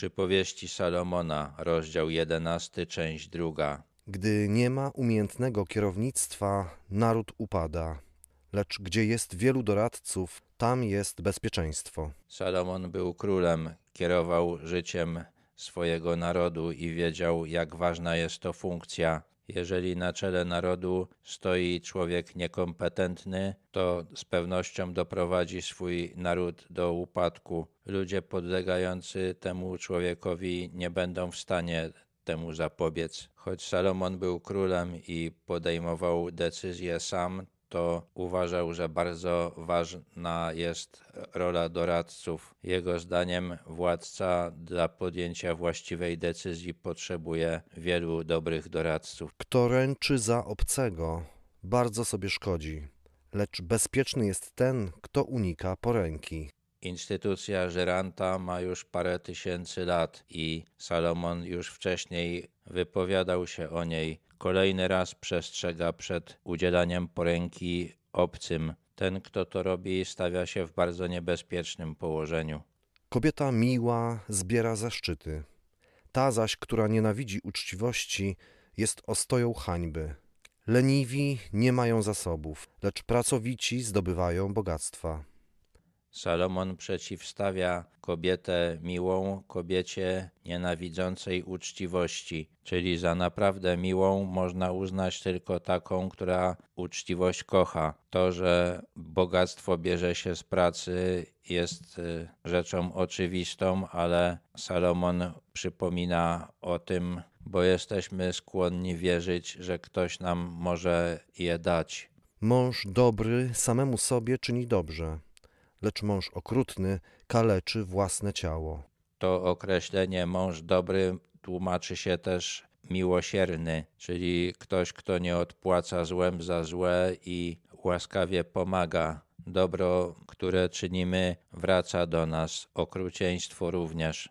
Przypowieści Salomona, rozdział 11, część druga. Gdy nie ma umiejętnego kierownictwa, naród upada, lecz gdzie jest wielu doradców, tam jest bezpieczeństwo. Salomon był królem, kierował życiem swojego narodu i wiedział, jak ważna jest to funkcja. Jeżeli na czele narodu stoi człowiek niekompetentny, to z pewnością doprowadzi swój naród do upadku. Ludzie podlegający temu człowiekowi nie będą w stanie temu zapobiec. Choć Salomon był królem i podejmował decyzje sam, to uważał, że bardzo ważna jest rola doradców. Jego zdaniem władca dla podjęcia właściwej decyzji potrzebuje wielu dobrych doradców. Kto ręczy za obcego, bardzo sobie szkodzi, lecz bezpieczny jest ten, kto unika poręki. Instytucja żeranta ma już parę tysięcy lat i Salomon już wcześniej wypowiadał się o niej. Kolejny raz przestrzega przed udzielaniem poręki obcym. Ten, kto to robi, stawia się w bardzo niebezpiecznym położeniu. Kobieta miła zbiera zaszczyty, ta zaś, która nienawidzi uczciwości, jest ostoją hańby. Leniwi nie mają zasobów, lecz pracowici zdobywają bogactwa. Salomon przeciwstawia kobietę miłą kobiecie nienawidzącej uczciwości, czyli za naprawdę miłą można uznać tylko taką, która uczciwość kocha. To, że bogactwo bierze się z pracy, jest y, rzeczą oczywistą, ale Salomon przypomina o tym, bo jesteśmy skłonni wierzyć, że ktoś nam może je dać. Mąż dobry samemu sobie czyni dobrze lecz mąż okrutny kaleczy własne ciało. To określenie mąż dobry tłumaczy się też miłosierny, czyli ktoś, kto nie odpłaca złem za złe i łaskawie pomaga. Dobro, które czynimy, wraca do nas, okrucieństwo również.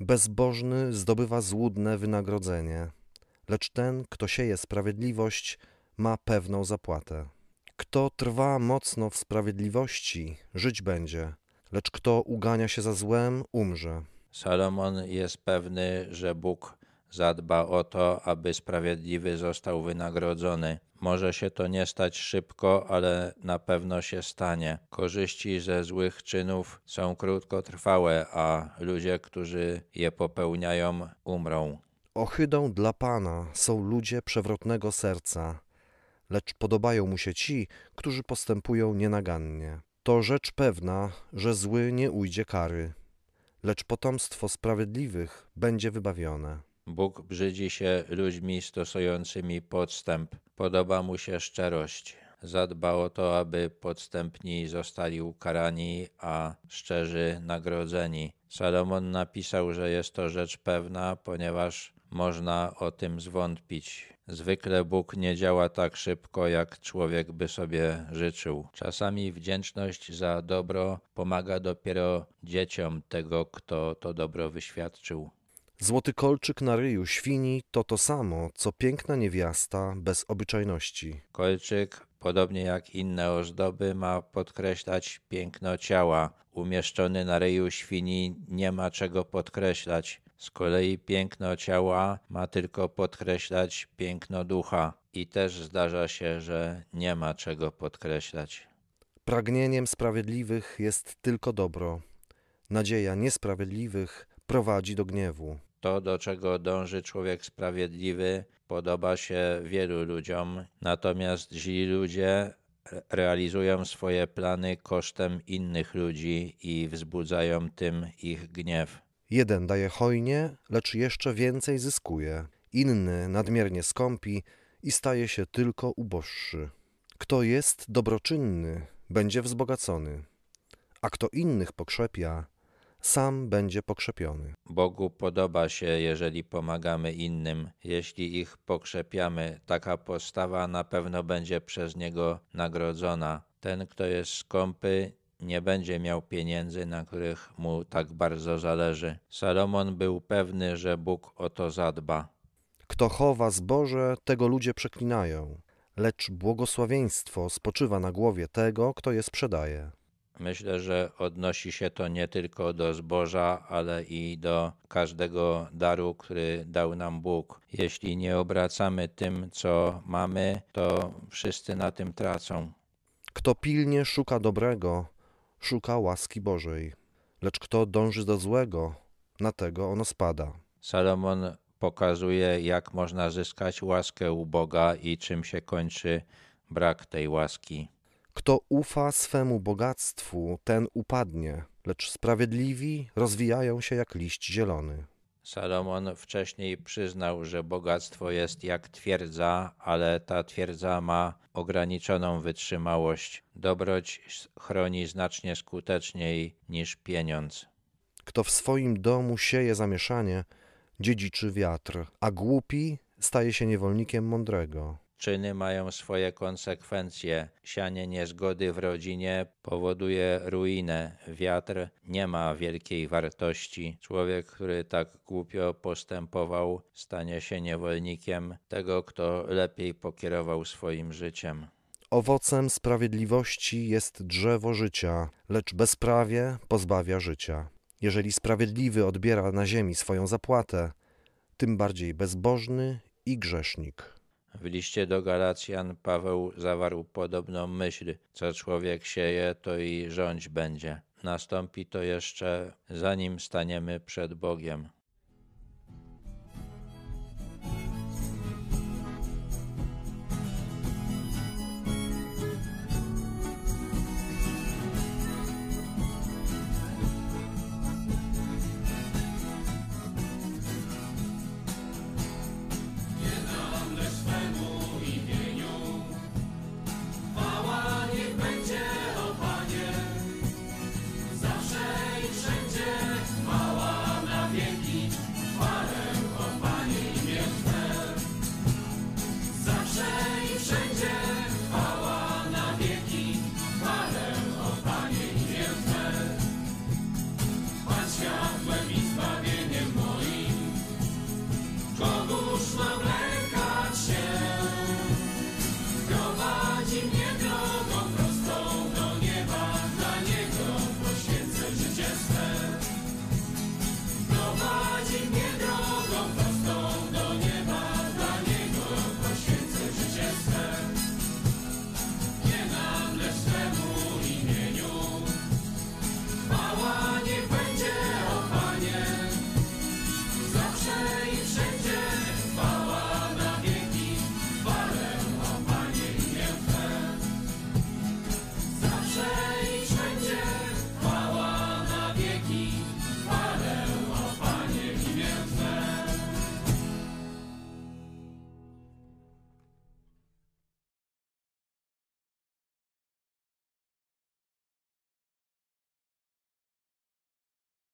Bezbożny zdobywa złudne wynagrodzenie, lecz ten, kto sieje sprawiedliwość, ma pewną zapłatę. Kto trwa mocno w sprawiedliwości, żyć będzie, lecz kto ugania się za złem, umrze. Salomon jest pewny, że Bóg zadba o to, aby sprawiedliwy został wynagrodzony. Może się to nie stać szybko, ale na pewno się stanie. Korzyści ze złych czynów są krótkotrwałe, a ludzie, którzy je popełniają, umrą. Ohydą dla Pana są ludzie przewrotnego serca lecz podobają mu się ci, którzy postępują nienagannie. To rzecz pewna, że zły nie ujdzie kary, lecz potomstwo sprawiedliwych będzie wybawione. Bóg brzydzi się ludźmi stosującymi podstęp. Podoba mu się szczerość. Zadba o to, aby podstępni zostali ukarani, a szczerzy nagrodzeni. Salomon napisał, że jest to rzecz pewna, ponieważ można o tym zwątpić. Zwykle Bóg nie działa tak szybko, jak człowiek by sobie życzył. Czasami wdzięczność za dobro pomaga dopiero dzieciom tego, kto to dobro wyświadczył. Złoty kolczyk na ryju świni to to samo, co piękna niewiasta bez obyczajności. Kolczyk, podobnie jak inne ozdoby, ma podkreślać piękno ciała. Umieszczony na ryju świni nie ma czego podkreślać. Z kolei piękno ciała ma tylko podkreślać piękno ducha i też zdarza się, że nie ma czego podkreślać. Pragnieniem sprawiedliwych jest tylko dobro. Nadzieja niesprawiedliwych prowadzi do gniewu. To, do czego dąży człowiek sprawiedliwy, podoba się wielu ludziom, natomiast źli ludzie realizują swoje plany kosztem innych ludzi i wzbudzają tym ich gniew. Jeden daje hojnie, lecz jeszcze więcej zyskuje, inny nadmiernie skąpi i staje się tylko uboższy. Kto jest dobroczynny, będzie wzbogacony, a kto innych pokrzepia, sam będzie pokrzepiony. Bogu podoba się, jeżeli pomagamy innym. Jeśli ich pokrzepiamy, taka postawa na pewno będzie przez niego nagrodzona. Ten, kto jest skąpy, nie będzie miał pieniędzy, na których mu tak bardzo zależy. Salomon był pewny, że Bóg o to zadba. Kto chowa zboże, tego ludzie przeklinają, lecz błogosławieństwo spoczywa na głowie tego, kto je sprzedaje. Myślę, że odnosi się to nie tylko do zboża, ale i do każdego daru, który dał nam Bóg. Jeśli nie obracamy tym, co mamy, to wszyscy na tym tracą. Kto pilnie szuka dobrego, szuka łaski Bożej, lecz kto dąży do złego, na tego ono spada. Salomon pokazuje, jak można zyskać łaskę u Boga i czym się kończy brak tej łaski. Kto ufa swemu bogactwu, ten upadnie, lecz sprawiedliwi rozwijają się jak liść zielony. Salomon wcześniej przyznał, że bogactwo jest jak twierdza, ale ta twierdza ma ograniczoną wytrzymałość. Dobroć chroni znacznie skuteczniej niż pieniądz. Kto w swoim domu sieje zamieszanie, dziedziczy wiatr, a głupi staje się niewolnikiem mądrego. Czyny mają swoje konsekwencje. Sianie niezgody w rodzinie powoduje ruinę. Wiatr nie ma wielkiej wartości. Człowiek, który tak głupio postępował, stanie się niewolnikiem tego, kto lepiej pokierował swoim życiem. Owocem sprawiedliwości jest drzewo życia, lecz bezprawie pozbawia życia. Jeżeli sprawiedliwy odbiera na ziemi swoją zapłatę, tym bardziej bezbożny i grzesznik. W liście do Galacjan Paweł zawarł podobną myśl: co człowiek sieje, to i rządź będzie. Nastąpi to jeszcze zanim staniemy przed Bogiem. just